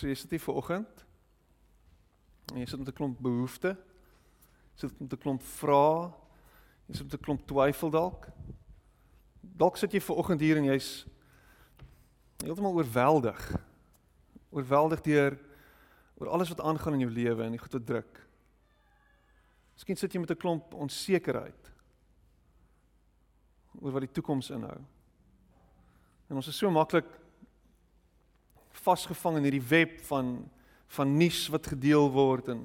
So jy sit hier vir oggend. Jy sit met 'n klomp behoeftes. Jy sit met 'n klomp vrae. Jy sit met 'n klomp twyfel dalk. Dalk sit jy ver oggend hier en jy's heeltemal oorweldig. Oorweldig deur oor alles wat aangaan in jou lewe en die goed wat druk. Miskien sit jy met 'n klomp onsekerheid oor wat die toekoms inhou. En ons is so maklik vasgevang in hierdie web van van nuus wat gedeel word en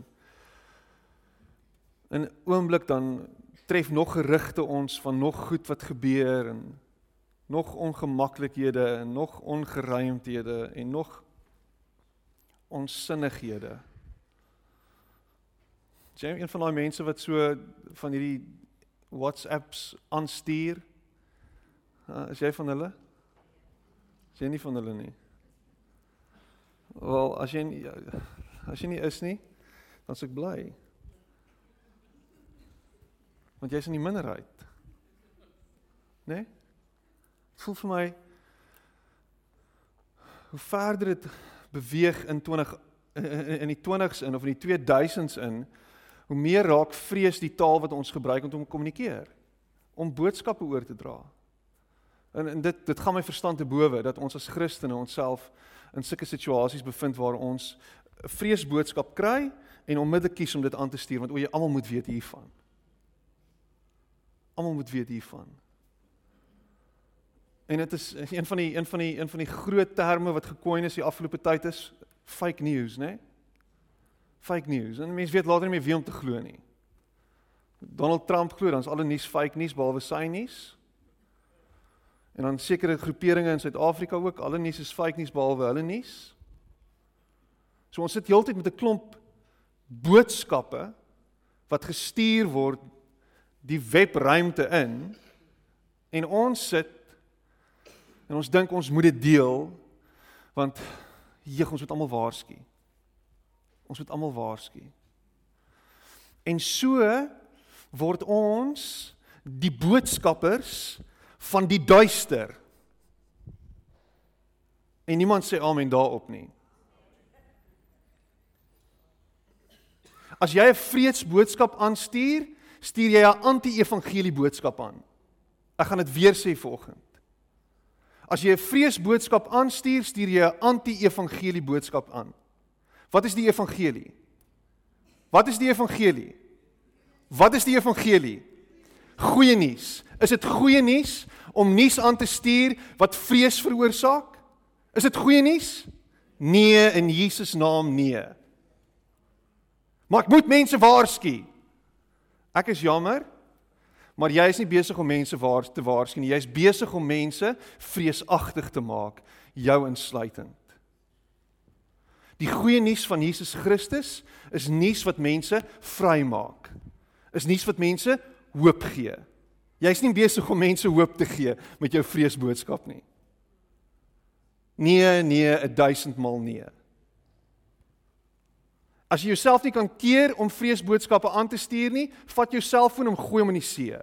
in oomblik dan tref nog gerugte ons van nog goed wat gebeur en nog ongemaklikhede en nog ongeruimthede en nog onsinnighede. Jy is een van daai mense wat so van hierdie WhatsApps aanstuur. Uh, is jy van hulle? Is jy nie van hulle nie? Wel, as jy nie, as jy nie is nie, dan s'ek bly. Want jy's in die minderheid. Né? Nee? Voel vir my hoe verder dit beweeg in 20 in die 20s in of in die 2000s in, hoe meer raak vrees die taal wat ons gebruik om te kommunikeer, om boodskappe oor te dra. En, en dit dit gaan my verstand te bowe dat ons as Christene onsself in sulke situasies bevind waar ons 'n vreesboodskap kry en onmiddellik kies om dit aan te stuur want o, jy almal moet weet hiervan. Almal moet weet hiervan. En dit is een van die een van die een van die groot terme wat gekoin is die afgelope tyd is fake news, né? Nee? Fake news. En mense weet later nie meer wie om te glo nie. Donald Trump glo dan is alle nuus fake nuus behalwe sy nuus. En dan sekere groeperinge in Suid-Afrika ook, alle nuus is fake nuus behalwe hulle nuus. So ons sit heeltyd met 'n klomp boodskappe wat gestuur word die webruimte in en ons sit en ons dink ons moet dit deel want jeeg ons moet almal waarsku. Ons moet almal waarsku. En so word ons die boodskappers van die duister. En niemand sê amen daarop nie. As jy 'n vreesboodskap aanstuur, stuur jy 'n anti-evangelie boodskap aan. Ek gaan dit weer sê vanoggend. As jy 'n vreesboodskap aanstuur, stuur jy 'n anti-evangelie boodskap aan. Wat is die evangelie? Wat is die evangelie? Wat is die evangelie? Goeie nuus. Is dit goeie nuus om nuus aan te stuur wat vrees veroorsaak? Is dit goeie nuus? Nee, in Jesus naam nee. Maar ek moet mense waarsku. Ek is jammer, maar jy is nie besig om mense waar te waarsku nie. Jy's besig om mense vreesagtig te maak, jou insluitend. Die goeie nuus van Jesus Christus is nuus wat mense vrymaak. Is nuus wat mense hoop gee. Jy's nie besig om mense hoop te gee met jou vreesboodskap nie. Nee, nee, 1000 maal nee. As jy jouself nie kan keer om vreesboodskappe aan te stuur nie, vat jou selfoon en gooi hom in die see.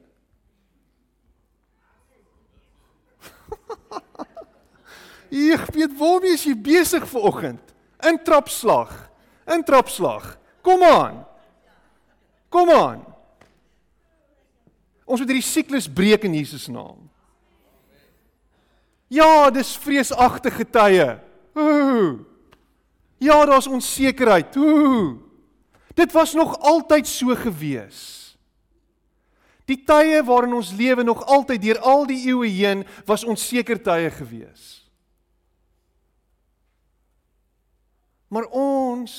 Ek weet waarmee jy besig vir oggend. In trapslag. In trapslag. Kom aan. Kom aan. Ons moet hierdie siklus breek in Jesus naam. Ja, dis vreesagtige tye. Ooh. Ja, daar's onsekerheid. Ooh. Dit was nog altyd so gewees. Die tye waarin ons lewe nog altyd deur al die eeue heen was onseker tye gewees. Maar ons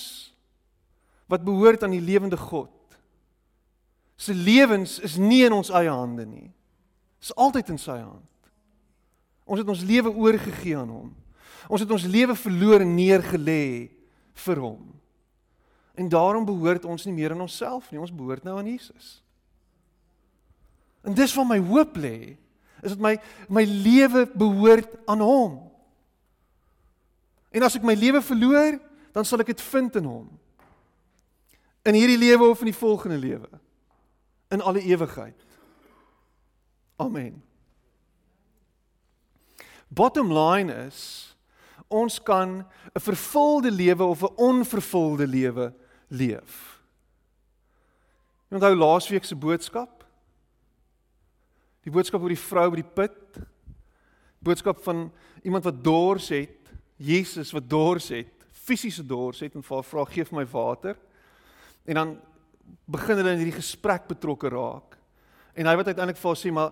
wat behoort aan die lewende God se lewens is nie in ons eie hande nie. Dit is altyd in sy hand. Ons het ons lewe oorgegee aan hom. Ons het ons lewe verloor en neergelê vir hom. En daarom behoort ons nie meer aan onsself nie, ons behoort nou aan Jesus. En dis waar my hoop lê, is dat my my lewe behoort aan hom. En as ek my lewe verloor, dan sal ek dit vind in hom. In hierdie lewe of in die volgende lewe in alle ewigheid. Amen. Bottom line is Ons kan 'n vervulde lewe of 'n onvervulde lewe leef. Onthou laasweek se boodskap? Die boodskap oor die vrou by die put. Boodskap van iemand wat dors het, Jesus wat dors het, fisiese dors het en vra vra gee vir my water. En dan begin hulle in hierdie gesprek betrokke raak. En hy wat uiteindelik vir haar sê maar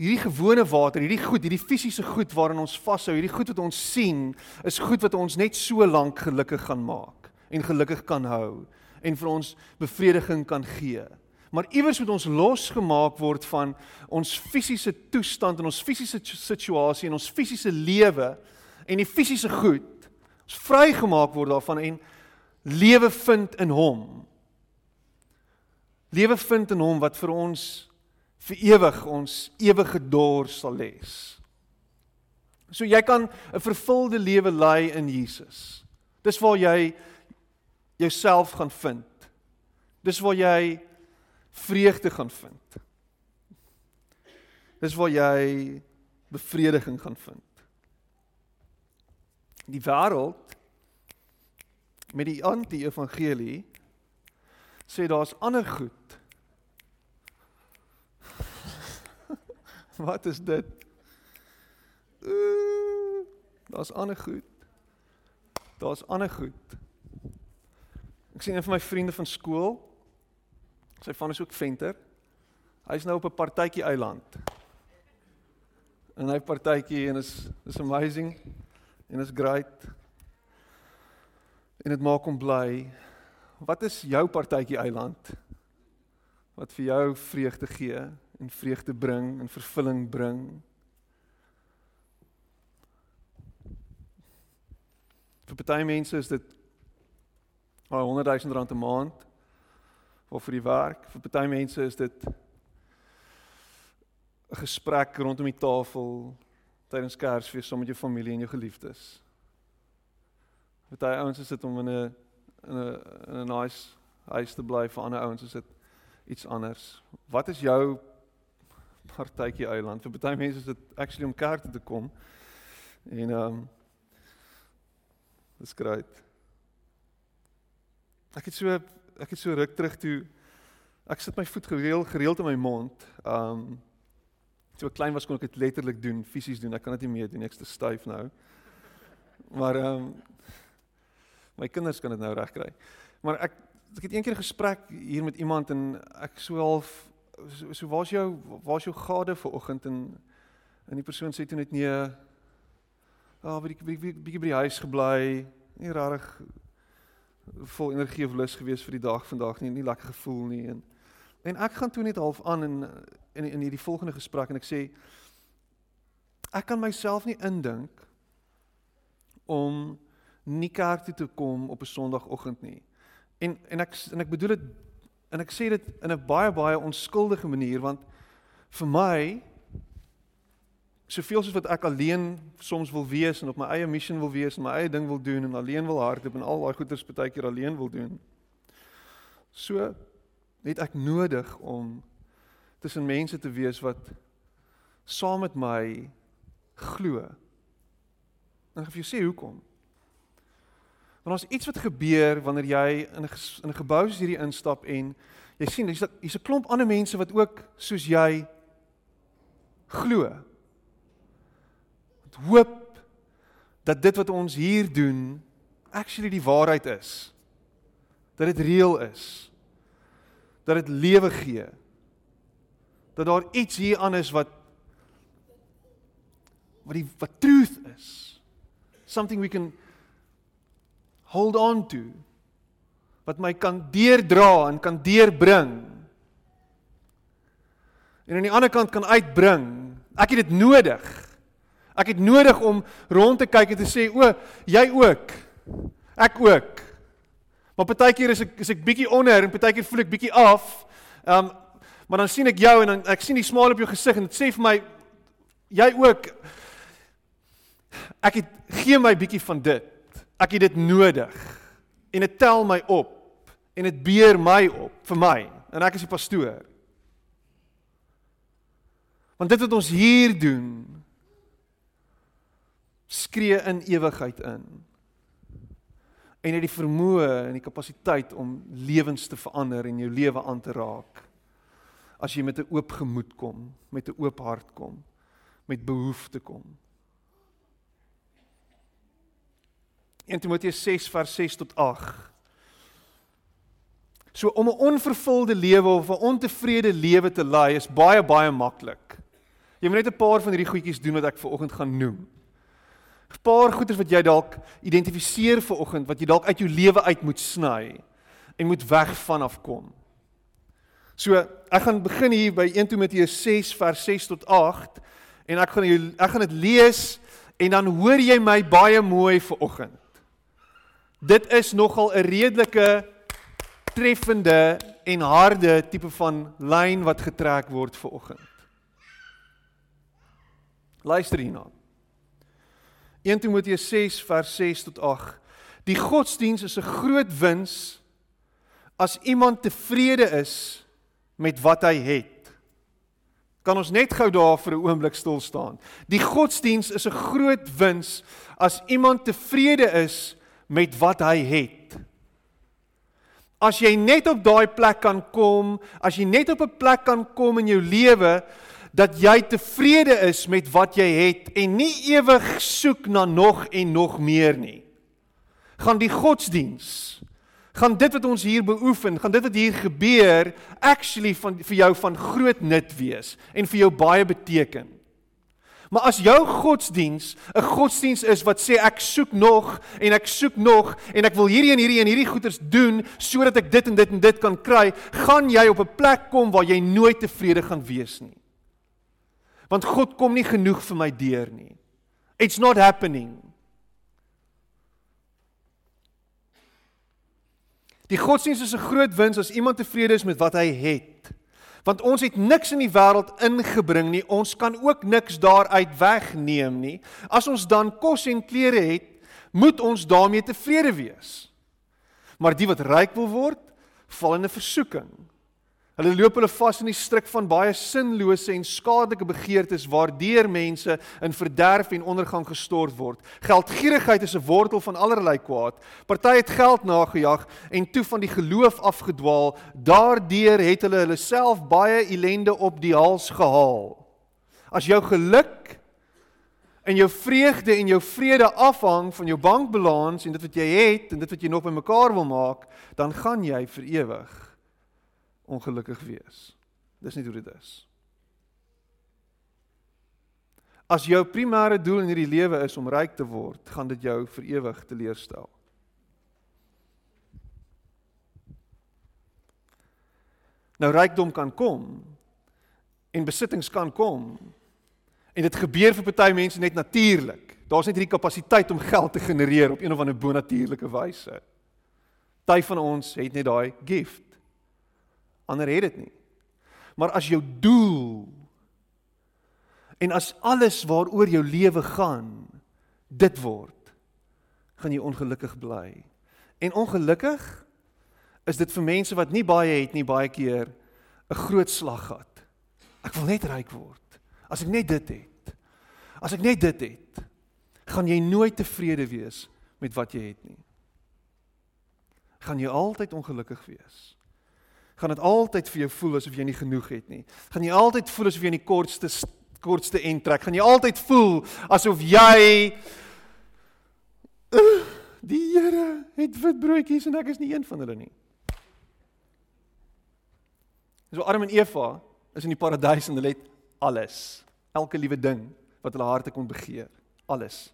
hierdie gewone water, hierdie goed, hierdie fisiese goed waarin ons vashou, hierdie goed wat ons sien, is goed wat ons net so lank gelukkig gaan maak en gelukkig kan hou en vir ons bevrediging kan gee. Maar iewers moet ons losgemaak word van ons fisiese toestand en ons fisiese situasie en ons fisiese lewe en die fisiese goed. Ons vrygemaak word daarvan en lewe vind in hom. Lewe vind in hom wat vir ons vir ewig ons ewige dors sal les. So jy kan 'n vervulde lewe lei in Jesus. Dis waar jy jouself gaan vind. Dis waar jy vreugde gaan vind. Dis waar jy bevrediging gaan vind. Die wêreld met die anti-evangelie sê daar's ander goed Wat is dit? Uh, Daar's ander goed. Daar's ander goed. Ek sien een van my vriende van skool. Sy van is ook venter. Hy's nou op 'n partytjie eiland. En hy partytjie en is is amazing en is great. En dit maak hom bly. Wat is jou partytjie eiland? Wat vir jou vreugde gee? en vreugde bring en vervulling bring. Vir baie mense is dit al 100 000 rand 'n maand of vir die werk. Vir baie mense is dit 'n gesprek rondom die tafel tydens Kersfees saam met jou familie en jou geliefdes. Vir baie ouens is dit om in 'n in 'n in 'n nice huis te bly, vir ander ouens is dit iets anders. Wat is jou partytjie eiland. Vir baie mense is dit actually om kerk toe te kom. En ehm um, Dis great. Ek het so ek het so ruk terug toe ek sit my voet gereeld gereeld in my mond. Um so klein was kon ek dit letterlik doen, fisies doen. Ek kan dit nie meer doen, ek's te styf nou. Maar um my kinders kan dit nou regkry. Maar ek ek het eendag 'n gesprek hier met iemand en ek so half so, so waar's jou waar's jou gade vir oggend en en die persoon sê toe net nee. Ah, oh, bietjie bietjie bietjie by die huis gebly, nie regtig vol energie of lus gewees vir die dag vandag nie, nie lekker gevoel nie en en ek gaan toe net half aan in in in hierdie volgende gesprek en ek sê ek kan myself nie indink om nie kerk toe te kom op 'n Sondagoggend nie. En en ek en ek bedoel dit En ek sê dit in 'n baie baie onskuldige manier want vir my soveel soos wat ek alleen soms wil wees en op my eie missie wil wees en my eie ding wil doen en alleen wil hardloop en al daai goeders baie keer alleen wil doen. So het ek nodig om tussen mense te wees wat saam met my glo. En ek wil vir jou sê hoekom. Want ons iets wat gebeur wanneer jy in 'n in 'n gebou soos hierdie instap en jy sien hier's hier's 'n klomp ander mense wat ook soos jy glo. Wat hoop dat dit wat ons hier doen actually die waarheid is. Dat dit reëel is. Dat dit lewe gee. Dat daar iets hier aan is wat wat die wat truth is. Something we can hold on to wat my kan deurdra en kan deurbring. En aan die ander kant kan uitbring. Ek het dit nodig. Ek het nodig om rond te kyk en te sê, "O, jy ook. Ek ook." Maar partykeer is ek is ek bietjie onder en partykeer voel ek bietjie af. Ehm um, maar dan sien ek jou en dan ek sien die smaal op jou gesig en dit sê vir my jy ook ek het gee my bietjie van dit. Ek het dit nodig. En dit tel my op en dit beer my op vir my en ek is die pastoor. Want dit wat ons hier doen skree in ewigheid in. En het die vermoë en die kapasiteit om lewens te verander en jou lewe aan te raak. As jy met 'n oop gemoed kom, met 'n oop hart kom, met behoefte kom. 1 Timoteus 6 vers 6 tot 8. So om 'n onvervulde lewe of 'n ontevrede lewe te lei is baie baie maklik. Jy moet net 'n paar van hierdie goedjies doen wat ek ver oggend gaan noem. 'n Paar goeders wat jy dalk identifiseer ver oggend wat jy dalk uit jou lewe uit moet sny en moet weg van afkom. So, ek gaan begin hier by 1 Timoteus 6 vers 6 tot 8 en ek gaan jou ek gaan dit lees en dan hoor jy my baie mooi ver oggend. Dit is nogal 'n redelike treffende en harde tipe van lyn wat getrek word vir oggend. Luister hierna. 1 Timoteus 6 vers 6 tot 8. Die godsdiens is 'n groot wins as iemand tevrede is met wat hy het. Kan ons net gou daar vir 'n oomblik stil staan. Die godsdiens is 'n groot wins as iemand tevrede is met wat hy het. As jy net op daai plek kan kom, as jy net op 'n plek kan kom in jou lewe dat jy tevrede is met wat jy het en nie ewig soek na nog en nog meer nie. Gaan die godsdiens gaan dit wat ons hier beoefen, gaan dit wat hier gebeur actually van vir jou van groot nut wees en vir jou baie beteken. Maar as jou godsdiens 'n godsdiens is wat sê ek soek nog en ek soek nog en ek wil hierdie en hierdie en hierdie goeders doen sodat ek dit en dit en dit kan kry, gaan jy op 'n plek kom waar jy nooit tevrede gaan wees nie. Want God kom nie genoeg vir my deur nie. It's not happening. Die godsdiens is 'n groot wins as iemand tevrede is met wat hy het. Want ons het niks in die wêreld ingebring nie. Ons kan ook niks daaruit wegneem nie. As ons dan kos en klere het, moet ons daarmee tevrede wees. Maar die wat ryk wil word, val in 'n versoeking Hulle loop hulle vas in die struik van baie sinlose en skadelike begeertes waardeur mense in verderf en ondergang gestort word. Geldgierigheid is 'n wortel van allerlei kwaad. Party het geld nagejag en toe van die geloof afgedwaal. Daardeur het hulle hulle self baie ellende op die hals gehaal. As jou geluk en jou vreugde en jou vrede afhang van jou bankbalans en dit wat jy het en dit wat jy nog bymekaar wil maak, dan gaan jy vir ewig ongelukkig wees. Dis nie hoe dit is. As jou primêre doel in hierdie lewe is om ryk te word, gaan dit jou vir ewig teleurstel. Nou rykdom kan kom en besittings kan kom. En dit gebeur vir party mense net natuurlik. Daar's net hierdie kapasiteit om geld te genereer op een of ander bonatuurlike wyse. Party van ons het net daai gift ander het dit nie. Maar as jou doel en as alles waaroor jou lewe gaan dit word, gaan jy ongelukkig bly. En ongelukkig is dit vir mense wat nie baie het nie baie keer 'n groot slag gehad. Ek wil net ryk word. As ek net dit het. As ek net dit het, gaan jy nooit tevrede wees met wat jy het nie. Gaan jy altyd ongelukkig wees gaan dit altyd vir jou voel asof jy nie genoeg het nie. Gaan jy altyd voel asof jy in die kortste kortste end trek. Gaan jy altyd voel asof jy die Here het wit broodjies en ek is nie een van hulle nie. So Adam en Eva is in die paradys en hulle het alles. Elke liewe ding wat hulle harte kon begeer. Alles.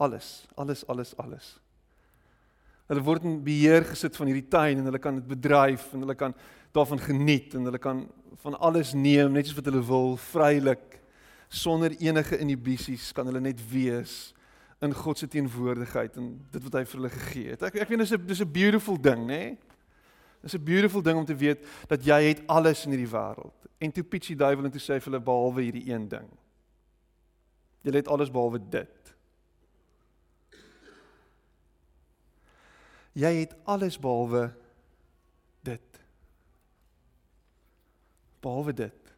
Alles, alles, alles, alles. Hulle word in beheer gesit van hierdie tuin en hulle kan dit bedryf en hulle kan daarvan geniet en hulle kan van alles neem net soos wat hulle wil, vrylik sonder enige inhibisies kan hulle net wees in God se teenwoordigheid en dit wat hy vir hulle gegee het. Ek ek weet dis 'n dis 'n beautiful ding, nê? Nee? Dis 'n beautiful ding om te weet dat jy het alles in hierdie wêreld. En toe pitch die duiwel en toe sê hy vir hulle behalwe hierdie een ding. Jy het alles behalwe dit. Jy het alles behalwe dit. Behalwe dit.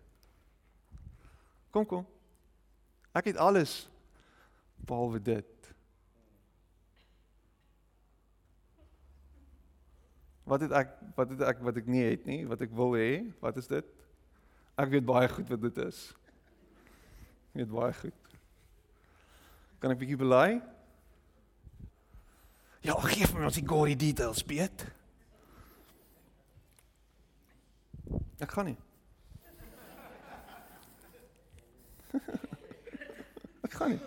Kom kom. Ek het alles behalwe dit. Wat het ek wat het ek wat ek nie het nie, wat ek wil hê? Wat is dit? Ek weet baie goed wat dit is. Ek weet baie goed. Kan ek bietjie bely? Ja, gee vir my ons die gory details, Piet. Ek gaan nie. ek gaan nie.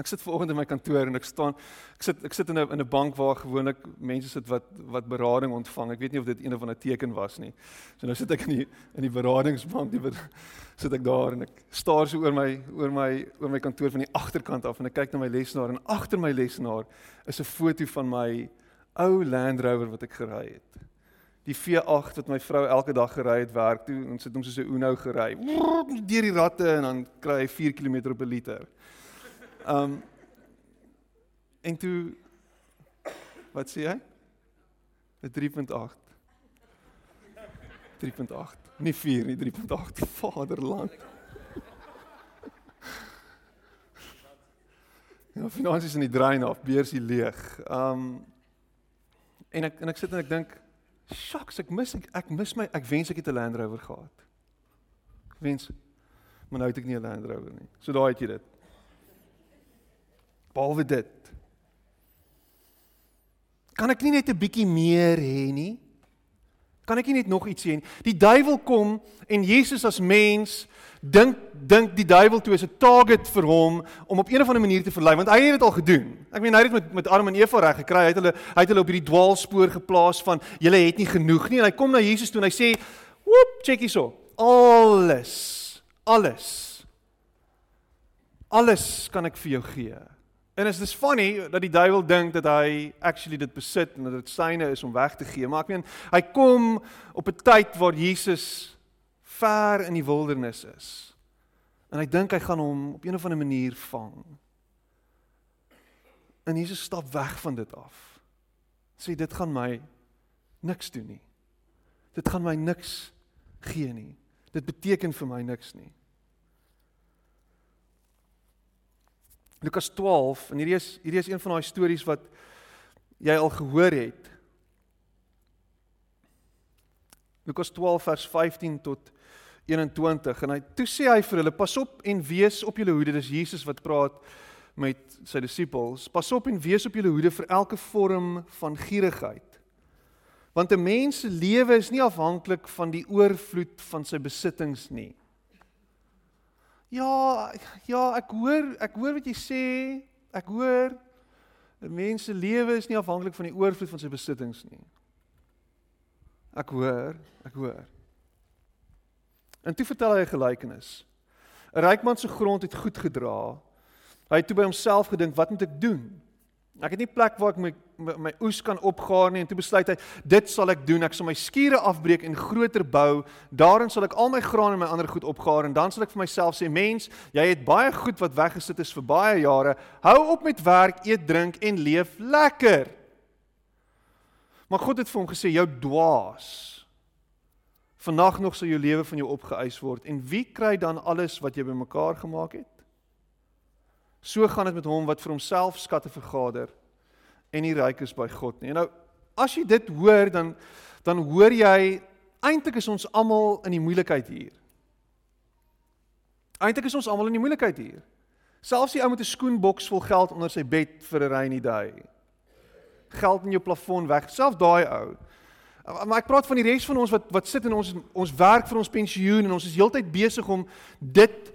Ek sit vanoggend in my kantoor en ek staan ek sit ek sit in 'n in 'n bank waar gewoonlik mense sit wat wat berading ontvang. Ek weet nie of dit een of ander teken was nie. So nou sit ek in die in die beradingsbank, die sit ek daar en ek staar so oor my oor my oor my kantoor van die agterkant af en ek kyk na my lesenaar en agter my lesenaar is 'n foto van my ou Land Rover wat ek gery het. Die V8 wat my vrou elke dag gery het werk toe en sit hom soos 'n Uno gery. Deur die ratte en dan kry hy 4 km op 'n liter. Um en toe wat sê hy? 'n 3.8. 3.8. Nie 4 nie, 3.8. Vaderland. Ja, finansies in die drein af, beursie leeg. Um en ek en ek sit en ek dink, "Shucks, ek mis ek, ek mis my ek wens ek het 'n Land Rover gehad." Ek wens maar nou het ek nie 'n Land Rover nie. So daai het jy dit. Behalwe dit. Kan ek nie net 'n bietjie meer hê nie? Kan ek nie net nog iets hê nie? Die duiwel kom en Jesus as mens dink dink die duiwel toe is 'n target vir hom om op een of ander manier te verlei want hy het dit al gedoen. Ek meen hy het dit met met Adam en Eva reg gekry. Hy het hulle hy het hulle op hierdie dwaalspoor geplaas van julle het nie genoeg nie en hy kom na Jesus toe en hy sê, "Woep, check hierso. Alles. Alles. Alles kan ek vir jou gee." En is dis funny dat die duiwel dink dat hy actually dit besit en dat dit syne is om weg te gee. Maar ek meen, hy kom op 'n tyd waar Jesus ver in die wildernis is. En hy dink hy gaan hom op 'n of ander manier vang. En Jesus stap weg van dit af. Sê dit gaan my niks doen nie. Dit gaan my niks gee nie. Dit beteken vir my niks nie. Lukas 12 en hierdie is hierdie is een van daai stories wat jy al gehoor het. Lukas 12 vers 15 tot 21 en hy toe sê hy vir hulle pas op en wees op julle hoede dis Jesus wat praat met sy disippels pas op en wees op julle hoede vir elke vorm van gierigheid want 'n mens se lewe is nie afhanklik van die oorvloed van sy besittings nie Ja, ja, ek hoor, ek hoor wat jy sê. Ek hoor 'n mens se lewe is nie afhanklik van die oorvloed van sy besittings nie. Ek hoor, ek hoor. En toe vertel hy 'n gelykenis. 'n Ryk man se grond het goed gedra. Hy het toe by homself gedink, wat moet ek doen? Ek het nie plek waar ek my my, my oes kan opgaar nie en toe besluit hy dit sal ek doen. Ek sal my skure afbreek en groter bou. Daarin sal ek al my graan en my ander goed opgaar en dan sal ek vir myself sê: "Mens, jy het baie goed wat weggesit is vir baie jare. Hou op met werk, eet, drink en leef lekker." Maar God het vir hom gesê: "Jou dwaas. Vanaand nog sal jou lewe van jou opgeëis word en wie kry dan alles wat jy bymekaar gemaak het?" So gaan dit met hom wat vir homself skatte vergader en nie ryk is by God nie. En nou as jy dit hoor dan dan hoor jy eintlik is ons almal in die moeilikheid hier. Eintlik is ons almal in die moeilikheid hier. Selfs die ou met 'n skoenboks vol geld onder sy bed vir 'n rainy day. Geld in jou plafon weg, selfs daai ou. Maar ek praat van die res van ons wat wat sit in ons ons werk vir ons pensioen en ons is heeltyd besig om dit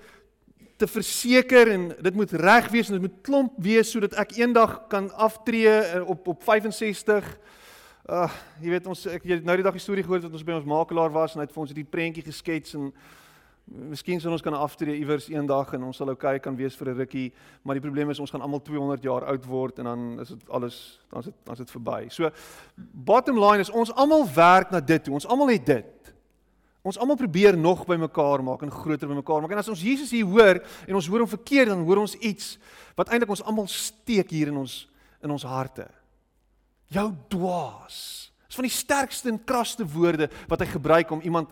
te verseker en dit moet reg wees en dit moet klomp wees sodat ek eendag kan aftree eh, op op 65. Uh ah, jy weet ons ek jy nou die dag die storie gehoor dat ons by ons makelaar was en hy het vir ons hierdie prentjie geskets en miskien sal ons kan aftree iewers eendag en ons sal oukei kan wees vir 'n rukkie, maar die probleem is ons gaan almal 200 jaar oud word en dan is dit alles dan is dit dan is dit verby. So bottom line is ons almal werk na dit toe. Ons almal het dit. Ons almal probeer nog by mekaar maak en groter by mekaar maak. En as ons Jesus hier hoor en ons hoor hom verkeerd, dan hoor ons iets wat eintlik ons almal steek hier in ons in ons harte. Jou dwaas. Dis van die sterkste en kragste woorde wat hy gebruik om iemand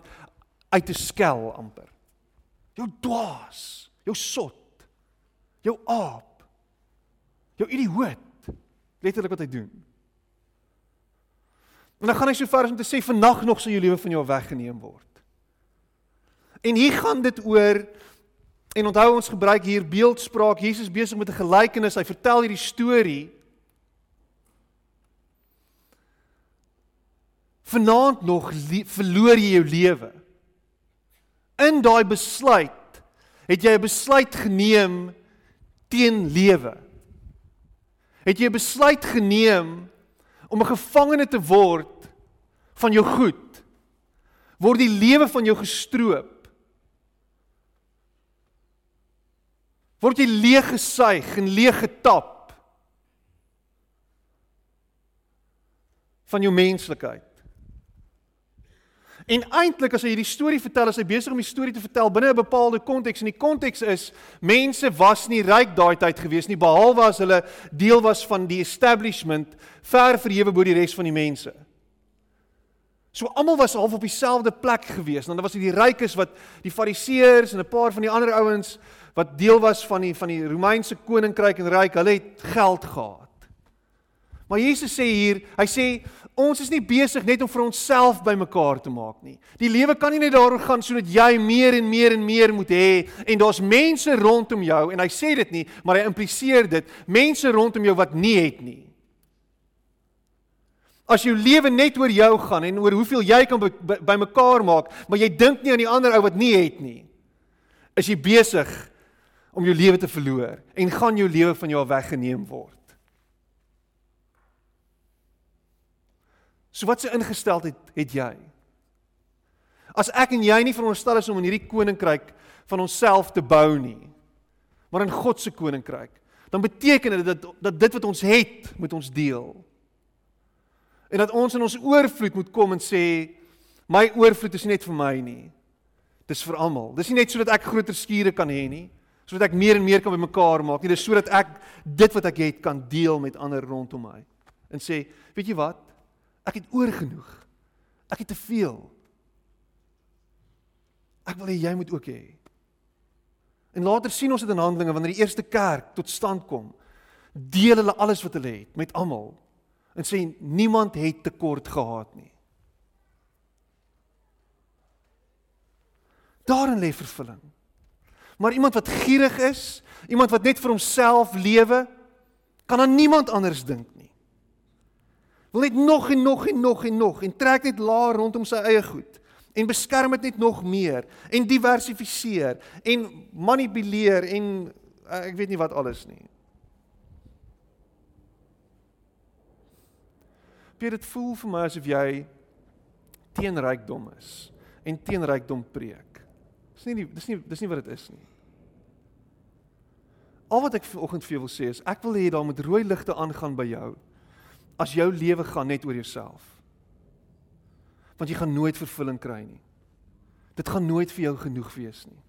uit te skel amper. Jou dwaas, jou sot, jou aap. Jou idioot. Letterlik wat hy doen. En dan gaan hy so ver as om te sê vannag nog sal jou lewe van jou weggeneem word. En hier gaan dit oor en onthou ons gebruik hier beeldspraak. Jesus besig met 'n gelykenis. Hy vertel hierdie storie. Vanaand nog verloor jy jou lewe. In daai besluit het jy 'n besluit geneem teen lewe. Het jy 'n besluit geneem om 'n gevangene te word van jou goed? Word die lewe van jou gestroop? Word jy leeg gesuig en leeg getap van jou menslikheid. En eintlik as hy hierdie storie vertel, is hy besig om die storie te vertel binne 'n bepaalde konteks en die konteks is mense was nie ryk daai tyd gewees nie behalwe as hulle deel was van die establishment ver verhewe bo die res van die mense. So almal was half op dieselfde plek gewees. Dan was dit die rykes wat die fariseërs en 'n paar van die ander ouens wat deel was van die van die Romeinse koninkryk en ryk, hulle het geld gehad. Maar Jesus sê hier, hy sê ons is nie besig net om vir onsself bymekaar te maak nie. Die lewe kan nie net daaroor gaan sodat jy meer en meer en meer moet hê en daar's mense rondom jou en hy sê dit nie, maar hy impliseer dit, mense rondom jou wat nie het nie. As jou lewe net oor jou gaan en oor hoeveel jy kan bymekaar maak, maar jy dink nie aan die ander ou wat nie het nie, is jy besig om jou lewe te verloor en gaan jou lewe van jou weggeneem word. So wat se ingesteldheid het jy? As ek en jy nie veronderstel is om in hierdie koninkryk van onsself te bou nie, maar in God se koninkryk, dan beteken dit dat dat dit wat ons het, moet ons deel. En dat ons in ons oorvloed moet kom en sê my oorvloed is nie net vir my nie. Dis vir almal. Dis nie net sodat ek groter skure kan hê nie sodat ek meer en meer kan bymekaar maak. Nie dis sodat ek dit wat ek het kan deel met ander rondom my. En sê weet jy wat? Ek het oorgenoeg. Ek het te veel. Ek wil hê jy moet ook hê. En later sien ons dit in Handelinge wanneer die eerste kerk tot stand kom deel hulle alles wat hulle het met almal en sê niemand het tekort gehad nie. Daarin lê vervulling Maar iemand wat gierig is, iemand wat net vir homself lewe, kan aan niemand anders dink nie. Wil net nog en nog en nog en nog en trek net laer rondom sy eie goed en beskerm dit net nog meer en diversifiseer en manipuleer en uh, ek weet nie wat alles nie. Pier dit voel vir my asof jy teen rykdom is en teen rykdom preek. Dis nie dis nie dis nie wat dit is nie. Al wat ek vanoggend vir jou wil sê is ek wil hê daar moet rooi ligte aangaan by jou as jou lewe gaan net oor jouself. Want jy gaan nooit vervulling kry nie. Dit gaan nooit vir jou genoeg wees nie.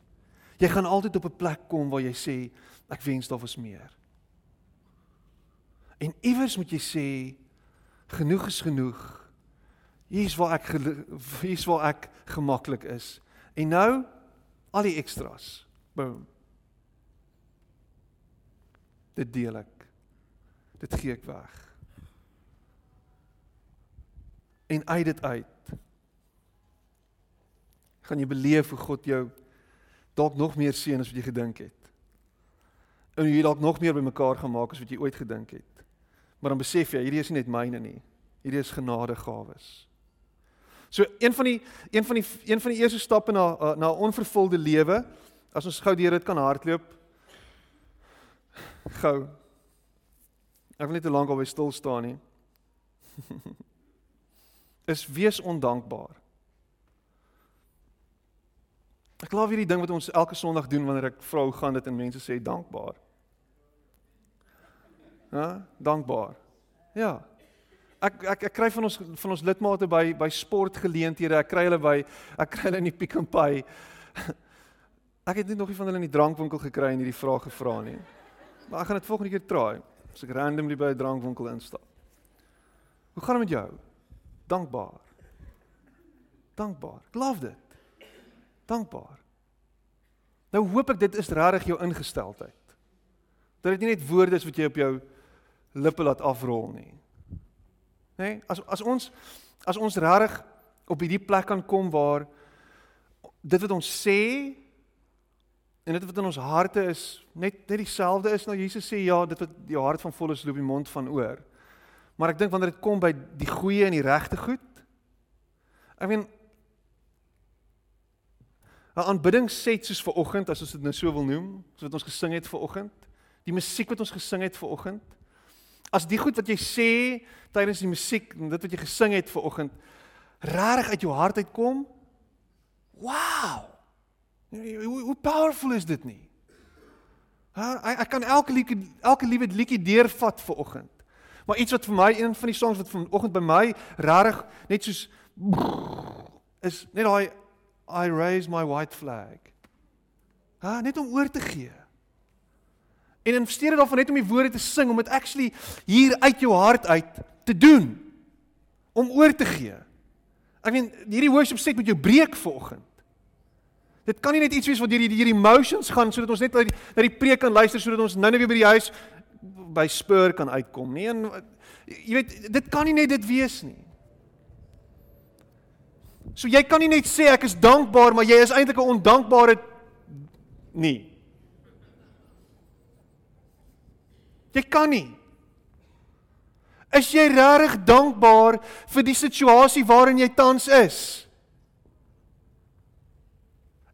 Jy gaan altyd op 'n plek kom waar jy sê ek wens daar was meer. En iewers moet jy sê genoeg is genoeg. Hier is waar ek hier is waar ek gemaklik is. En nou al die extras. Boom. Dit deel ek. Dit gee ek weg. En uit dit uit gaan jy beleef hoe God jou dalk nog meer seën as wat jy gedink het. En jy dalk nog meer bymekaar gemaak as wat jy ooit gedink het. Maar dan besef jy, hierdie is nie net myne nie. Hierdie is genadegawes. So een van die een van die een van die eerste stappe na uh, na 'n onvervulde lewe, as ons gou deur dit kan hardloop. Gou. Ek wil net te lank albei stil staan nie. is wees ondankbaar. Ek glo hierdie ding wat ons elke Sondag doen wanneer ek vra hoe gaan dit en mense sê dankbaar. Ja, dankbaar. Ja, ek ek ek kry van ons van ons lidmate by by sportgeleenthede, ek kry hulle by ek kry hulle in die Pick n Pay. Ek het net nog nie van hulle in die drankwinkel gekry en hierdie vraag gevra nie. Maar ek gaan dit volgende keer try. As ek randomly by 'n drankwinkel instap. Hoe gaan dit met jou? Dankbaar. Dankbaar. Love dit. Dankbaar. Nou hoop ek dit is regtig jou ingesteldheid. Dat dit nie net woorde is wat jy op jou lippe laat afrol nie. Nê? Nee? As as ons as ons regtig op hierdie plek kan kom waar dit wat ons sê en dit wat in ons harte is net net dieselfde is nou Jesus sê ja dit wat jou hart van vol is loop die mond van oor maar ek dink wanneer dit kom by die goeie en die regte goed ek meen 'n aanbiddingsset soos ver oggend as ons dit nou so wil noem soos wat ons gesing het ver oggend die musiek wat ons gesing het ver oggend as die goed wat jy sê tydens die musiek en dit wat jy gesing het ver oggend regtig uit jou hart uitkom wow Hoe hoe powerful is dit nie? Ha, ek ek kan elke liedjie elke liewe liedjie deurvat vir oggend. Maar iets wat vir my een van die songs wat vanoggend by my regtig net soos is net daai I raise my white flag. Ha, net om oor te gee. En in steede daarvan net om die woorde te sing om dit actually hier uit jou hart uit te doen om oor te gee. Ek meen hierdie worship set met jou breek vanoggend. Dit kan nie net iets wees wat deur die deur emotions gaan sodat ons net na die, na die preek kan luister sodat ons nou net weer by die huis by spur kan uitkom nie. En jy weet, dit kan nie net dit wees nie. So jy kan nie net sê ek is dankbaar, maar jy is eintlik 'n ondankbare nie. Jy kan nie. Is jy regtig dankbaar vir die situasie waarin jy tans is?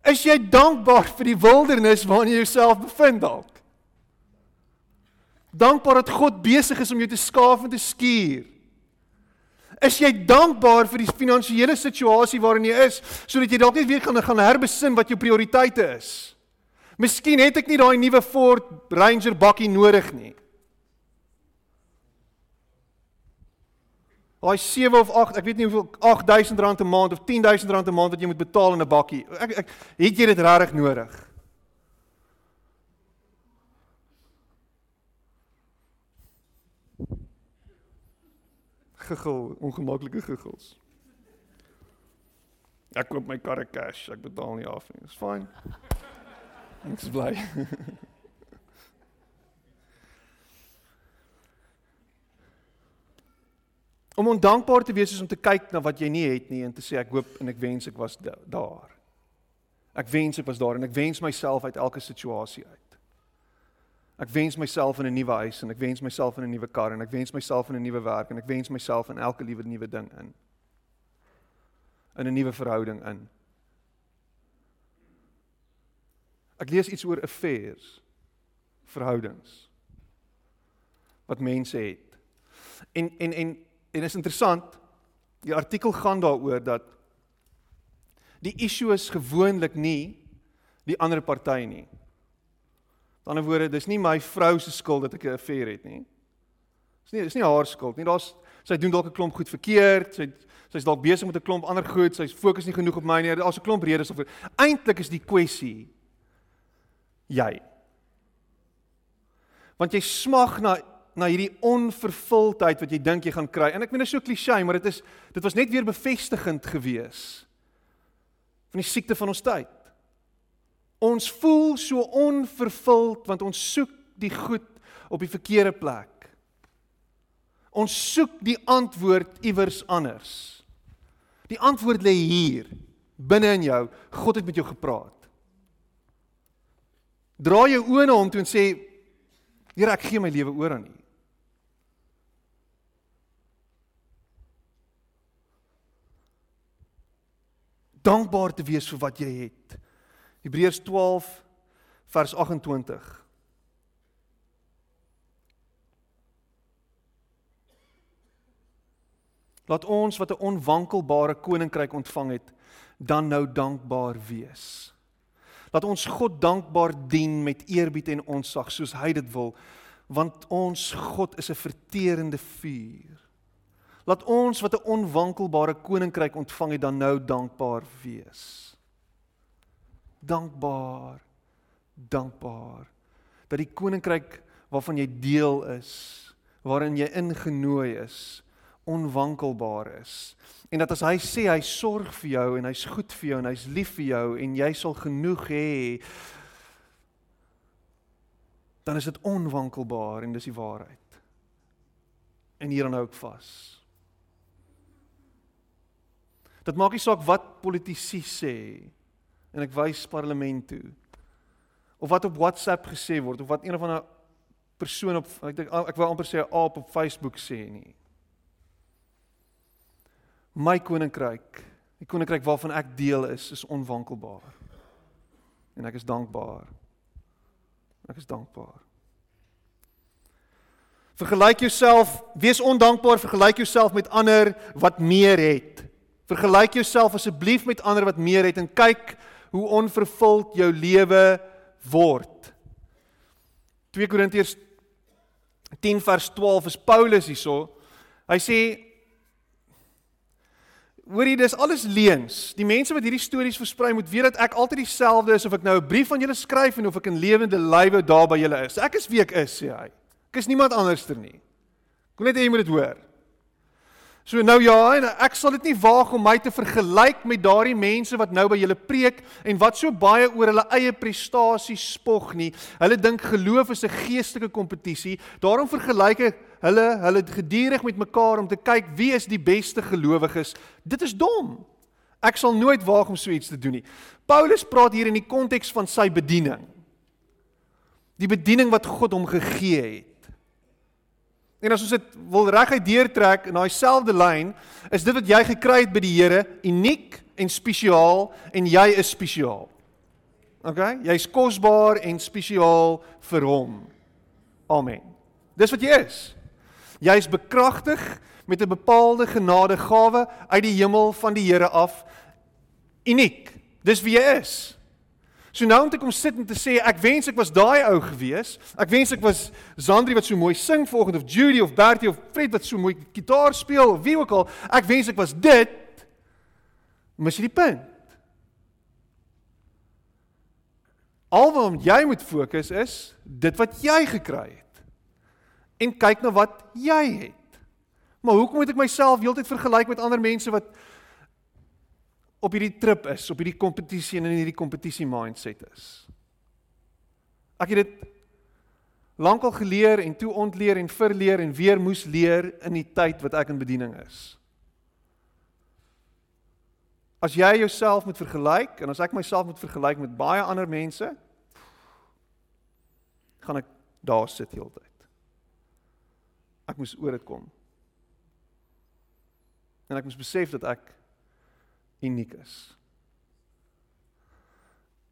Is jy dankbaar vir die wildernis waarin jy jouself bevind dalk? Dankbaar dat God besig is om jou te skaaf en te skuur. Is jy dankbaar vir die finansiële situasie waarin jy is sodat jy dalk net weer gaan gaan herbesin wat jou prioriteite is? Miskien het ek nie daai nuwe Ford Ranger bakkie nodig nie. Daai 7 of 8, ek weet nie hoeveel 8000 rand 'n maand of 10000 rand 'n maand wat jy moet betaal in 'n bakkie. Ek ek het jy dit regtig nodig? Gegil, ongemaklike geggils. Ek koop my karre cash, ek betaal nie af nie. Dis fyn. Ek's bly. Om ondankbaar te wees is om te kyk na wat jy nie het nie en te sê ek hoop en ek wens ek was daar. Ek wens ek was daar en ek wens myself uit elke situasie uit. Ek wens myself in 'n nuwe huis en ek wens myself in 'n nuwe kar en ek wens myself in 'n nuwe werk en ek wens myself in elke liewe nuwe ding in. In 'n nuwe verhouding in. Ek lees iets oor affairs, verhoudings wat mense het. En en en En is interessant, die artikel gaan daaroor dat die issue is gewoonlik nie die ander party nie. Aan die ander woorde, dis nie my vrou se skuld dat ek 'n affair het nie. Dis nie dis nie haar skuld nie. Daar's sy doen dalk 'n klomp goed verkeerd. Sy sy's dalk besig met 'n klomp ander goed. Sy fokus nie genoeg op my nie. Daar's 'n klomp redes of eintlik is die kwessie jy. Want jy smag na na hierdie onvervuldheid wat jy dink jy gaan kry. En ek meen dit is so klisjé, maar dit is dit was net weer bevestigend gewees van die siekte van ons tyd. Ons voel so onvervuld want ons soek die goed op die verkeerde plek. Ons soek die antwoord iewers anders. Die antwoord lê hier binne in jou. God het met jou gepraat. Draai jou oë na hom toe en sê: Here, ek gee my lewe oor aan U. dankbaar te wees vir wat jy het. Hebreërs 12 vers 28. Laat ons wat 'n onwankelbare koninkryk ontvang het, dan nou dankbaar wees. Laat ons God dankbaar dien met eerbied en onsag soos hy dit wil, want ons God is 'n verterende vuur. Laat ons wat 'n onwankelbare koninkryk ontvang het dan nou dankbaar wees. Dankbaar. Dankbaar dat die koninkryk waarvan jy deel is, waarin jy ingenooi is, onwankelbaar is. En dat as hy sê hy sorg vir jou en hy's goed vir jou en hy's lief vir jou en jy sal genoeg hê, dan is dit onwankelbaar en dis die waarheid. En hieraan hou ek vas. Dit maak nie saak wat politici sê en ek wys parlement toe. Of wat op WhatsApp gesê word of wat een of ander persoon op ek dink ek wou amper sê 'n aap op Facebook sê nie. My koninkryk, die koninkryk waarvan ek deel is, is onwankelbaar. En ek is dankbaar. Ek is dankbaar. Vergelyk jouself, wees ondankbaar, vergelyk jouself met ander wat meer het. Vergelyk jouself asseblief met ander wat meer het en kyk hoe onvervuld jou lewe word. 2 Korintiërs 10 vers 12 is Paulus hierso. Hy sê Hoorie, dis alles leuns. Die mense wat hierdie stories versprei moet weet dat ek altyd dieselfde is of ek nou 'n brief aan julle skryf en of ek in lewende lywe daar by julle is. Ek is wie ek is, sê hy. Ek is niemand anderster nie. Ek wil net hê jy moet dit hoor. So nou ja, en ek sal dit nie waag om my te vergelyk met daardie mense wat nou by julle preek en wat so baie oor hulle eie prestasies spog nie. Hulle dink geloof is 'n geestelike kompetisie. Daarom vergelyk ek hulle hulle gedurig met mekaar om te kyk wie is die beste gelowiges. Dit is dom. Ek sal nooit waag om so iets te doen nie. Paulus praat hier in die konteks van sy bediening. Die bediening wat God hom gegee het. En as ons dit wil reguit deurtrek in daai selfde lyn, is dit wat jy gekry het by die Here uniek en spesiaal en jy is spesiaal. OK? Jy's kosbaar en spesiaal vir hom. Amen. Dis wat jy is. Jy's bekragtig met 'n bepaalde genadegawe uit die hemel van die Here af. Uniek. Dis wie jy is. So nou om te kom sit en te sê ek wens ek was daai ou gewees. Ek wens ek was Zandri wat so mooi sing vanoggend of Judy of Bertie of Fred wat so mooi gitaar speel of wie ook al. Ek wens ek was dit. Mis jy die punt? Alwaar jy moet fokus is dit wat jy gekry het. En kyk na wat jy het. Maar hoekom moet ek myself heeltyd vergelyk met ander mense wat op hierdie trip is, op hierdie kompetisie en in hierdie kompetisie mindset is. Ek het dit lankal geleer en toe ontleer en verleer en weer moes leer in die tyd wat ek in bediening is. As jy jouself moet vergelyk en as ek myself moet vergelyk met baie ander mense, gaan ek daar sit heeltyd. Ek moes oor dit kom. En ek moes besef dat ek uniek is.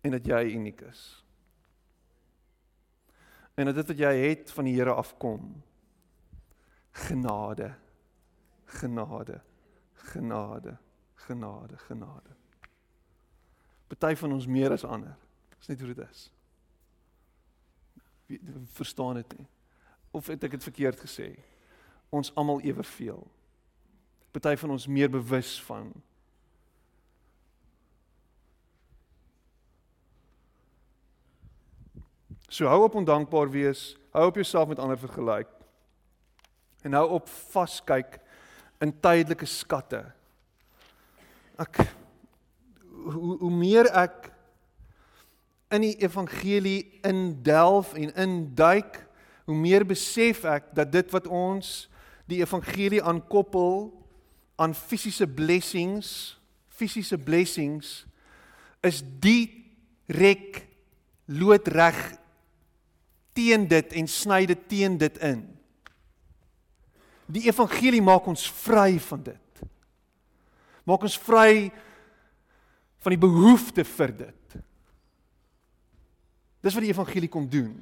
En dat jy uniek is. En dat dit wat jy het van die Here afkom. Genade. Genade. Genade. Genade, genade. Party van ons meer as ander. Dis net hoe dit is. Wie verstaan dit nie? Of het ek dit verkeerd gesê? Ons almal eweveel. Party van ons meer bewus van So hou op ondankbaar wees, hou op jouself met ander vergelyk. En hou op vaskyk in tydelike skatte. Ek hoe hoe meer ek in die evangelie indelf en induik, hoe meer besef ek dat dit wat ons die evangelie aankoppel aan fisiese blessings, fisiese blessings is die rek loodreg teen dit en sny dit teen dit in. Die evangelie maak ons vry van dit. Maak ons vry van die behoefte vir dit. Dis wat die evangelie kom doen.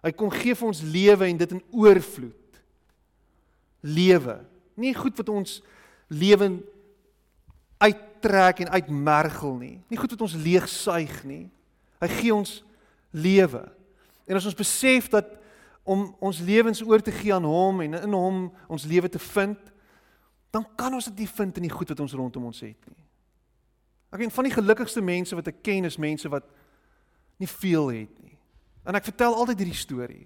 Hy kom gee vir ons lewe en dit in oorvloed. Lewe. Nie goed wat ons lewe uittrek en uitmergel nie. Nie goed wat ons leegsuig nie. Hy gee ons lewe. En as ons besef dat om ons lewens oor te gee aan hom en in hom ons lewe te vind, dan kan ons dit nie vind in die goed wat ons rondom ons het nie. Ek een van die gelukkigste mense wat ek ken is mense wat nie veel het nie. En ek vertel altyd hierdie storie.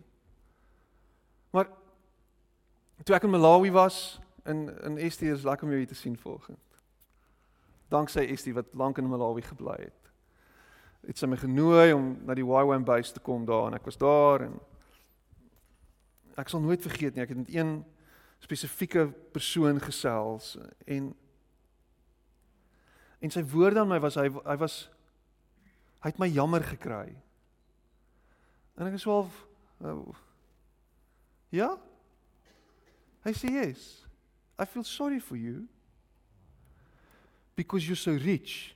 Maar toe ek in Malawi was in in Estie is lekker om jou hier te sien volgens. Danksy Estie wat lank in Malawi gebly het het sy my genooi om na die YWAM base te kom daar en ek was daar en ek sal nooit vergeet nie ek het met een spesifieke persoon gesels en en sy woorde aan my was hy hy was hy het my jammer gekry. En ek is wel uh, ja. Hy sê yes. I feel sorry for you because you're so rich.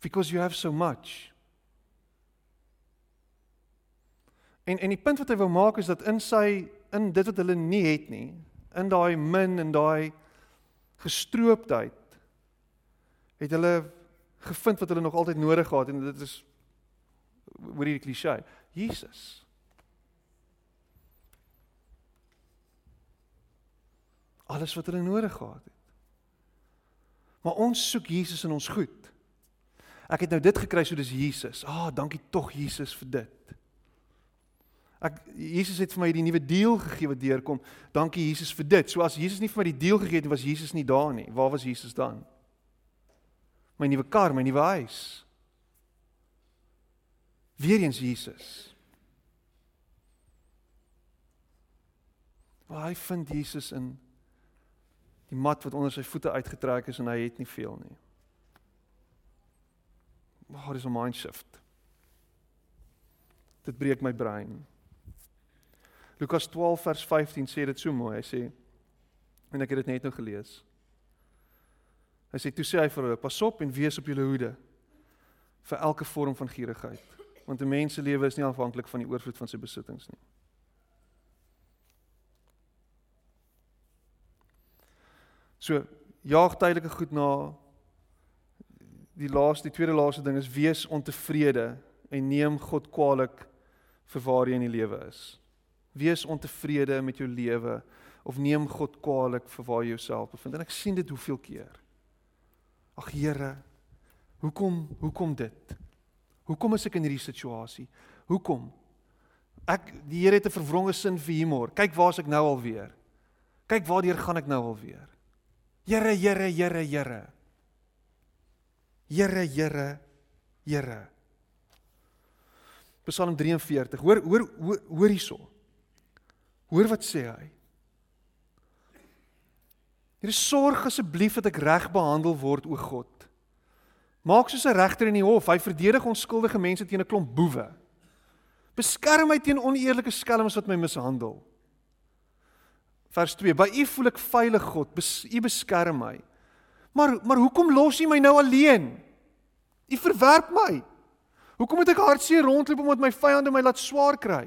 Because you have so much. En en die punt wat hy wou maak is dat in sy in dit wat hulle nie het nie, in daai min en daai gestroopdheid het hulle gevind wat hulle nog altyd nodig gehad en dit is hoor hierdie klise Jesus. Alles wat hulle nodig gehad het. Maar ons soek Jesus in ons goed ek het nou dit gekry so dis Jesus ah dankie tog Jesus vir dit Ek Jesus het vir my die nuwe deel gegee wat deurkom. Dankie Jesus vir dit. So as Jesus nie vir my die deel gegee het nie, was Jesus nie daar nie. Waar was Jesus dan? My nuwe kar, my nuwe huis. Weereens Jesus. Waar hy vind Jesus in die mat wat onder sy voete uitgetrek is en hy het nie veel nie. Waar is 'n mind shift? Dit breek my brein. Lukas 12 vers 15 sê dit so mooi. Hy sê en ek het dit net nou gelees. Hy sê toe sê hy vir hulle: "Pas op en wees op julle hoede vir elke vorm van gierigheid, want 'n mens se lewe is nie afhanklik van die oorvloed van sy besittings nie." So, jaag tydelike goed na die laaste die tweede laaste ding is wees ontevrede en neem God kwaadlik vir waar jy in die lewe is. Wees ontevrede met jou lewe of neem God kwaadlik vir waar jy jouself bevind. En ek sien dit hoeveel keer. Ag Here, hoekom hoekom dit? Hoekom is ek in hierdie situasie? Hoekom? Ek die Here het 'n verwronge sin vir humor. Kyk waar's ek nou alweer. Kyk waardeur gaan ek nou alweer. Here, Here, Here, Here. Here, Here, Here. Psalm 43. Hoor hoor hoor hierso. Hoor wat sê hy? Here sorg asseblief dat ek reg behandel word o God. Maak soos 'n regter in die hof, hy verdedig onskuldige mense teen 'n klomp boewe. Beskerm my teen oneerlike skelms wat my mishandel. Vers 2: By U voel ek veilig God, bes, U beskerm my. Maar maar hoekom los U my nou alleen? U verwerp my. Hoekom moet ek hartseer rondloop omdat my vyande my laat swaar kry?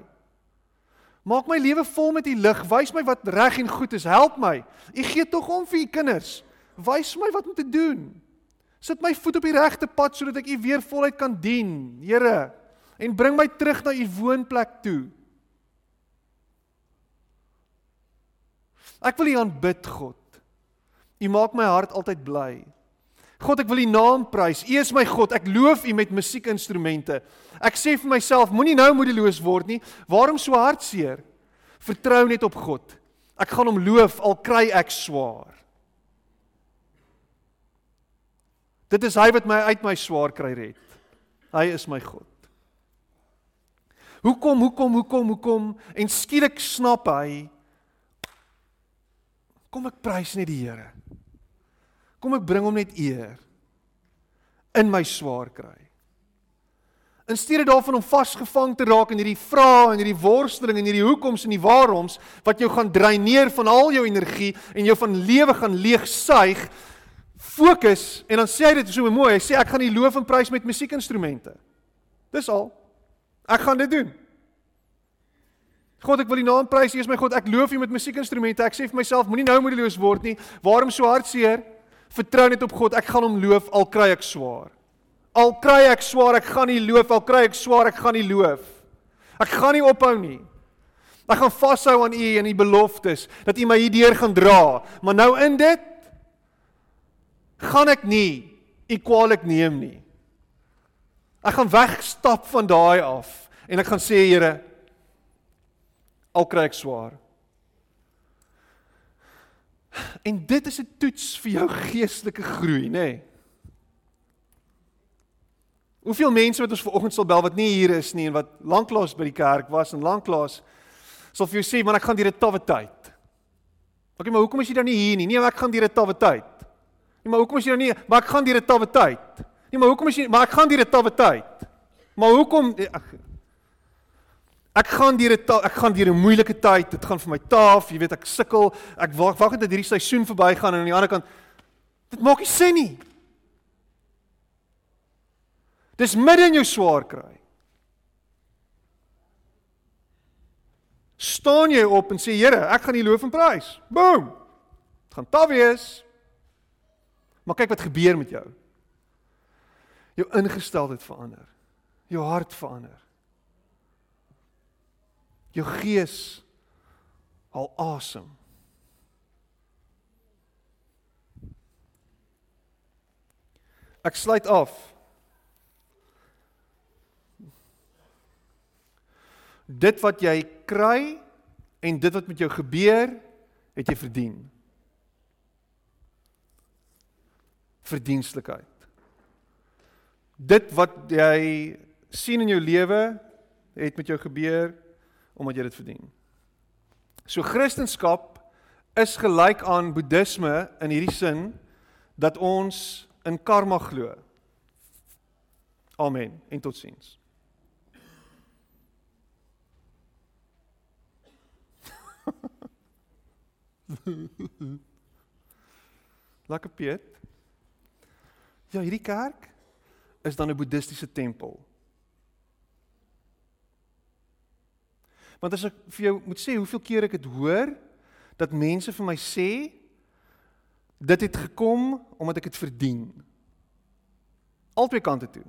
Maak my lewe vol met u lig. Wys my wat reg en goed is. Help my. U gee tog om vir u kinders. Wys my wat om te doen. Sit my voet op die regte pad sodat ek u weer voluit kan dien, Here, en bring my terug na u woonplek toe. Ek wil u aanbid, God. U maak my hart altyd bly. God, ek wil U naam prys. U is my God. Ek loof U met musiekinstrumente. Ek sê vir myself, moenie nou moedeloos word nie. Waarom so hartseer? Vertrou net op God. Ek gaan hom loof al kry ek swaar. Dit is hy wat my uit my swaar kry red. Hy is my God. Hoekom, hoekom, hoekom, hoekom? En skielik snap hy kom ek prys net die Here. Kom ek bring hom net eer in my swaar kry. In steede daarvan om vasgevang te raak in hierdie vrae en hierdie worsteling en hierdie hoekoms en die waaroms wat jou gaan dreineer van al jou energie en jou van lewe gaan leegsuig, fokus en dan sê hy dit so mooi. Hy sê ek gaan die loof en prys met musiekinstrumente. Dis al. Ek gaan dit doen. God, ek wil U naam prys. U is my God. Ek loof U met musiekinstrumente. Ek sê vir myself, moenie nou moedeloos word nie. Waarom so hartseer? Vertrou net op God. Ek gaan hom loof al kry ek swaar. Al kry ek swaar, ek gaan nie loof al kry ek swaar, ek gaan nie loof. Ek gaan nie ophou nie. Ek gaan vashou aan U en U beloftes dat U my hierdeur gaan dra. Maar nou in dit gaan ek nie U kwaadlik neem nie. Ek gaan wegstap van daai af en ek gaan sê Here al kry ek swaar En dit is 'n toets vir jou geestelike groei, nê? Nee. Hoeveel mense wat ons vanoggend sal bel wat nie hier is nie en wat lanklaas by die kerk was en lanklaas sal vir jou sê man ek gaan deur 'n tawwe tyd. Okay, maar hoekom is jy dan nie hier nie? Nee, ek gaan deur 'n tawwe tyd. Nee, maar hoekom is jy dan nie? Maar ek gaan deur 'n tawwe tyd. Nee, maar hoekom is jy maar ek gaan deur 'n tawwe tyd. Maar hoekom ek ek gaan deur 'n ek gaan deur 'n moeilike tyd. Dit gaan vir my taaf, jy weet ek sukkel. Ek wag wag net dat hierdie seisoen verbygaan en aan die ander kant dit maak nie sin nie. Dis midde in jou swaar kry. Staan jy op en sê Here, ek gaan U loof en prys. Boom. Dit gaan taaf wees. Maar kyk wat gebeur met jou. Jou ingesteldheid verander. Jou hart verander. Jou gees al asem. Ek sluit af dit wat jy kry en dit wat met jou gebeur, het jy verdien. Verdienstelikheid. Dit wat jy sien in jou lewe het met jou gebeur omdat jy dit verdien. So Christendom is gelyk aan boeddhisme in hierdie sin dat ons in karma glo. Amen en totsiens. Lekker Piet. Ja, hierdie kerk is dan 'n boeddhistiese tempel. Want as ek vir jou moet sê hoeveel keer ek dit hoor dat mense vir my sê dit het gekom omdat ek dit verdien. Albei kante toe.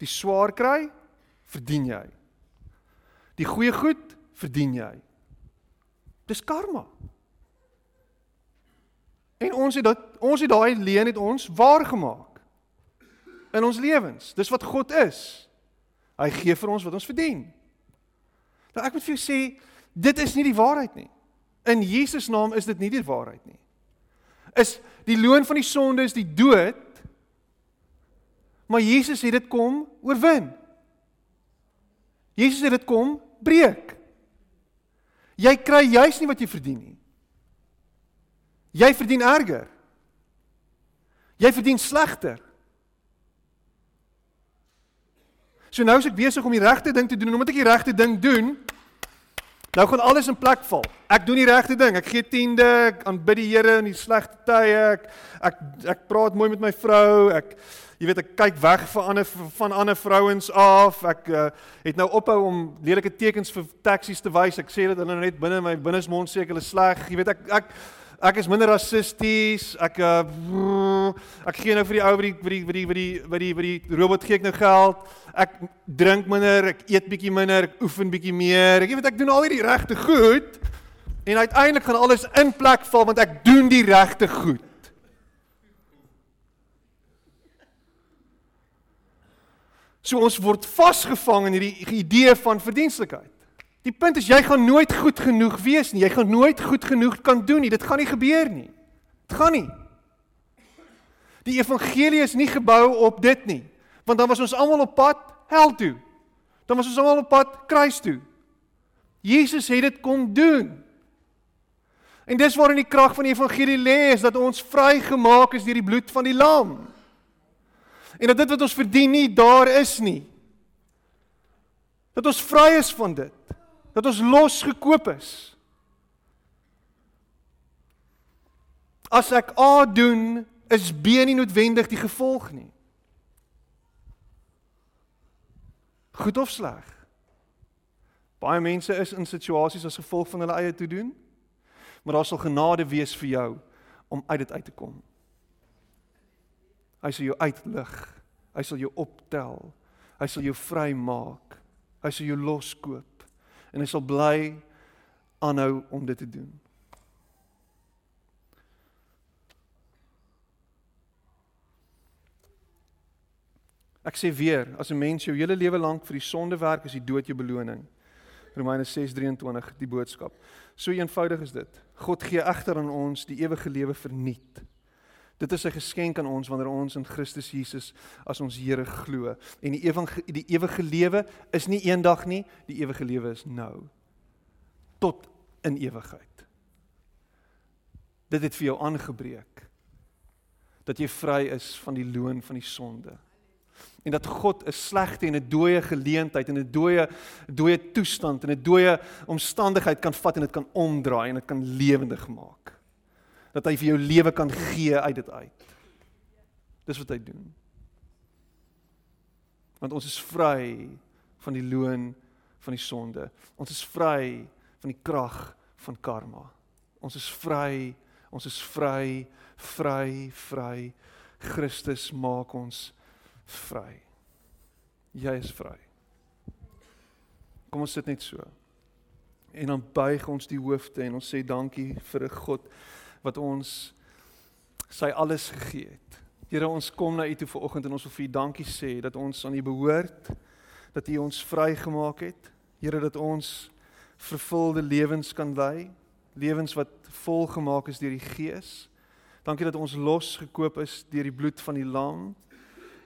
Die swaar kry, verdien jy. Die goeie goed, verdien jy. Dis karma. En ons het dat ons het daai leen het ons waar gemaak in ons lewens. Dis wat God is. Hy gee vir ons wat ons verdien. Nou ek moet vir jou sê, dit is nie die waarheid nie. In Jesus naam is dit nie die waarheid nie. Is die loon van die sonde is die dood. Maar Jesus het dit kom oorwin. Jesus het dit kom breek. Jy kry juis nie wat jy verdien nie. Jy verdien erger. Jy verdien slegter. So nou is ek besig om die regte ding te doen en omdat ek die regte ding doen, nou gaan alles in plek val. Ek doen die regte ding. Ek gee tiende, ek aanbid die Here in die slegte tye. Ek ek ek praat mooi met my vrou. Ek jy weet ek kyk weg van ander van ander vrouens af. Ek uh, het nou ophou om lelike tekens vir taksies te wys. Ek sê dit hulle net binne my binnesmond sê ek hulle sleg. Jy weet ek ek ek is minder rassisties. Ek uh, ek gee nou vir die ou vir die vir die vir die vir die vir die vir die robot gee ek nou geld. Ek drink minder, ek eet bietjie minder, ek oefen bietjie meer. Ek weet ek doen al hierdie regte goed. En uiteindelik gaan alles in plek val want ek doen die regte goed. So ons word vasgevang in hierdie idee van verdienstelikheid. Die punt is jy gaan nooit goed genoeg wees nie. Jy gaan nooit goed genoeg kan doen nie. Dit gaan nie gebeur nie. Dit gaan nie. Die evangelie is nie gebou op dit nie. Want dan was ons almal op pad hel toe. Dan was ons almal op pad kruis toe. Jesus het dit kom doen. En dis waarin die krag van die evangelie lê, is dat ons vrygemaak is deur die bloed van die lam en dat dit wat ons verdien nie daar is nie. Dat ons vry is van dit. Dat ons losgekoop is. As ek A doen, is B nie noodwendig die gevolg nie. Goed of sleg? Baie mense is in situasies as gevolg van hulle eie te doen, maar daar sal genade wees vir jou om uit dit uit te kom. Hy sal jou uitlig. Hy sal jou optel. Hy sal jou vrymaak. Hy sal jou loskoop en hy sal bly aanhou om dit te doen. Ek sê weer, as 'n mens jou hele lewe lank vir die sonde werk, is die dood jou beloning. Romeine 6:23 die boodskap. So eenvoudig is dit. God gee egter aan ons die ewige lewe verniet Dit is 'n geskenk aan ons wanneer ons in Christus Jesus as ons Here glo. En die ewige die ewige lewe is nie eendag nie, die ewige lewe is nou. Tot in ewigheid. Dit het vir jou aangebreek dat jy vry is van die loon van die sonde. En dat God 'n slegte en 'n dooie geleentheid en 'n dooie dooie toestand en 'n dooie omstandigheid kan vat en dit kan omdraai en dit kan lewendig maak. Dat hy vir jou lewe kan gee uit dit uit. Dis wat hy doen. Want ons is vry van die loon van die sonde. Ons is vry van die krag van karma. Ons is vry, ons is vry vry, vry. Christus maak ons vry. Jy is vry. Kom ons sit net so. En dan buig ons die hoofde en ons sê dankie vir 'n God wat ons sy alles gegee het. Here, ons kom na U toe vanoggend en ons wil vir U dankie sê dat ons aan U behoort, dat U ons vrygemaak het. Here, dat ons vervulde lewens kan lei, lewens wat volgemaak is deur die Gees. Dankie dat ons losgekoop is deur die bloed van die lam.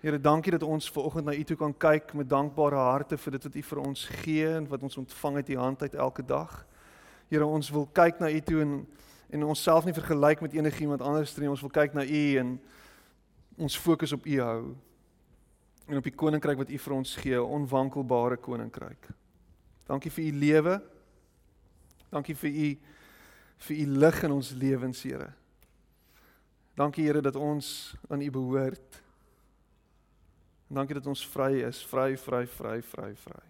Here, dankie dat ons ver oggend na U toe kan kyk met dankbare harte vir dit wat U vir ons gee en wat ons ontvang uit U hand uit elke dag. Here, ons wil kyk na U toe en en onsself nie vergelyk met enigiemand anders nie. Ons wil kyk na U en ons fokus op U hou. En op die koninkryk wat U vir ons gee, onwankelbare koninkryk. Dankie vir U lewe. Dankie vir U vir U lig in ons lewens, Here. Dankie Here dat ons aan U behoort. En dankie dat ons vry is, vry, vry, vry, vry, vry.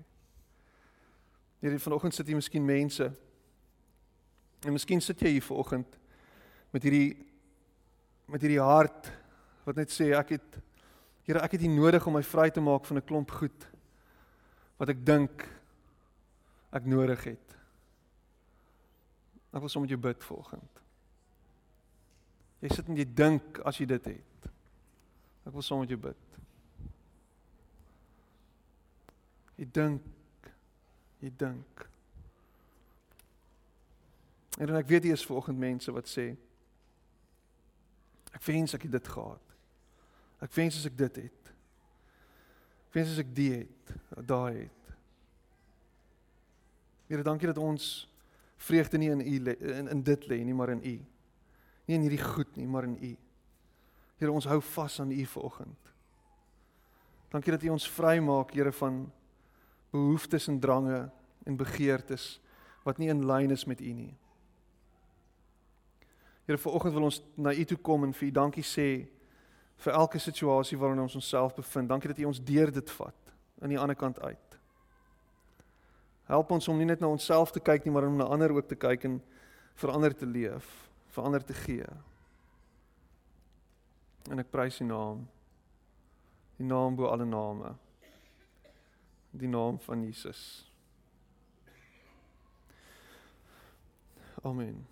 Here, vanoggend sit hier miskien mense. En miskien sit jy hier vanoggend met hierdie met hierdie hart wat net sê ek het Here, ek het U nodig om my vry te maak van 'n klomp goed wat ek dink ek nodig het. Ek wil sommer jou bid vanoggend. Jy sit en jy dink as jy dit het. Ek wil saam met jou bid. Jy dink. Jy dink. En ek weet jy is vanoggend mense wat sê ek wens ek het dit gehad. Ek wens as ek dit het. Ek wens as ek dit het, daai het. Here, dankie dat ons vreugde nie in u in, in dit lê nie, maar in u. Nie in hierdie goed nie, maar in U. Here, ons hou vas aan U vanoggend. Dankie dat U ons vrymaak, Here, van behoeftes en drange en begeertes wat nie in lyn is met U nie. Here, vanoggend wil ons na U toe kom en vir U dankie sê vir elke situasie waarin ons onsself bevind. Dankie dat U ons deur dit vat aan die ander kant uit. Help ons om nie net na onsself te kyk nie, maar om na ander ook te kyk en verander te leef vir ander te gee. En ek prys U naam. Die naam bo alle name. Die naam van Jesus. Amen.